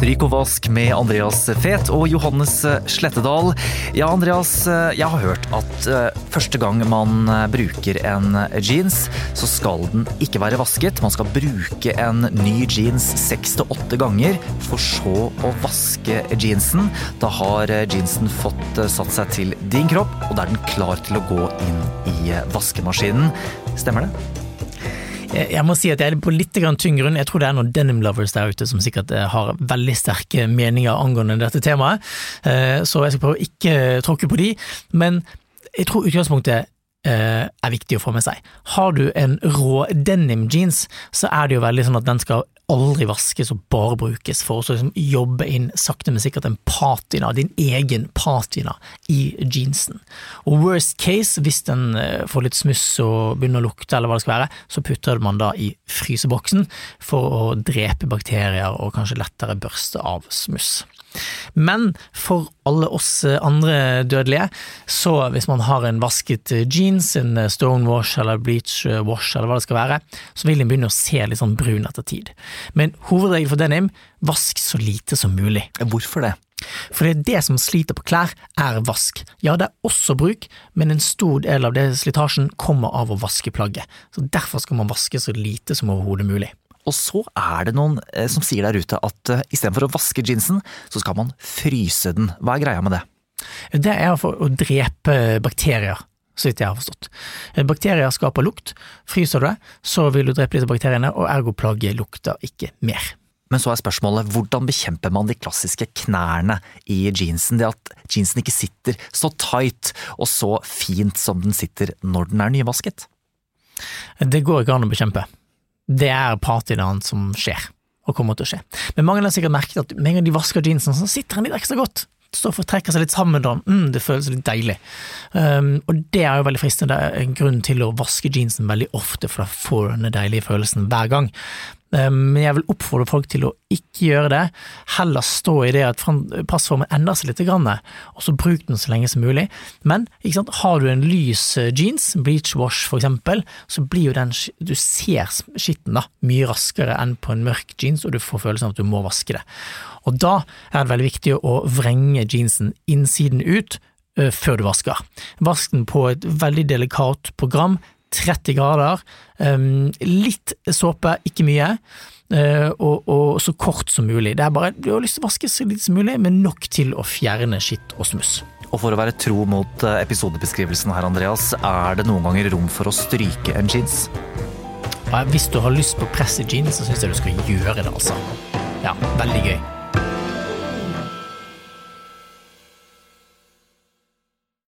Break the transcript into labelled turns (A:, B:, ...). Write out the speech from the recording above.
A: Stryk og vask med Andreas Fet og Johannes Slettedal. Ja, Andreas, jeg har hørt at eh, første gang man eh, bruker en jeans, så skal den ikke være vasket. Man skal bruke en ny jeans seks til åtte ganger, for så å vaske jeansen. Da har eh, jeansen fått satt seg til din kropp, og da er den klar til å gå inn i vaskemaskinen. Stemmer det?
B: Jeg må si at jeg er på litt tynn grunn. Jeg tror det er noen denim lovers der ute som sikkert eh, har veldig sterke meninger angående dette temaet, eh, så jeg skal prøve å ikke tråkke på de. Men jeg tror utgangspunktet eh, er viktig å få med seg. Har du en rå denim jeans, så er det jo veldig sånn at den skal aldri vaskes og bare brukes for å liksom jobbe inn sakte, men sikkert en patina, din egen patina, i jeansen. Og worst case, hvis den eh, får litt smuss og begynner å lukte, eller hva det skal være, så putter man da i fryseboksen for å drepe bakterier og kanskje lettere børste av smuss. Men for alle oss andre dødelige, så hvis man har en vasket jeans, en stonewash eller bleach wash eller hva det skal være, så vil den begynne å se litt sånn brun etter tid. Men hovedregelen for denim, vask så lite som mulig.
A: Hvorfor det?
B: For det er det som sliter på klær, er vask. Ja, det er også bruk, men en stor del av det slitasjen kommer av å vaske plagget. Så Derfor skal man vaske så lite som overhodet mulig.
A: Og så er det noen eh, som sier der ute at uh, istedenfor å vaske jeansen, så skal man fryse den. Hva er greia med det?
B: Det er for å drepe bakterier, så vidt jeg har forstått. Eh, bakterier skaper lukt. Fryser du det, så vil du drepe disse bakteriene, og ergo plagget lukter ikke mer.
A: Men så er spørsmålet hvordan bekjemper man de klassiske knærne i jeansen? Det at jeansen ikke sitter så tight og så fint som den sitter når den er nyvasket?
B: Det går ikke an å bekjempe det er partydagen som skjer, og kommer til å skje. Men mange har sikkert merket at med en gang de vasker jeansene, så sitter den litt ekstra godt. Står for å trekke seg litt sammen, da. Mm, det føles litt deilig. Um, og det er jo veldig fristende. Det er en grunn til å vaske jeansen veldig ofte, for da får du den deilige følelsen hver gang. Ehm, men jeg vil oppfordre folk til å ikke gjøre det, heller stå i det at passformen endrer seg litt, og så bruk den så lenge som mulig. Men har du en lys eh, jeans, bleach wash for eksempel, så blir jo den Du ser skitten da, mye raskere enn på en mørk jeans, og du får følelsen av at du må vaske det. Og da er det veldig viktig å vrenge jeansen innsiden ut eh, før du vasker. Vask den på et veldig delikat program 30 grader. Litt såpe, ikke mye. Uh, og, og, så kort som mulig. Det er bare, Du har lyst til å vaske så lite som mulig, men nok til å fjerne skitt og smuss.
A: Og for å være tro mot eh, episodebeskrivelsen her, Andreas, er det noen ganger rom for å stryke en jeans?
B: Ja, hvis du har lyst på press i jeans, så syns jeg du skal gjøre det, altså. Ja, veldig gøy.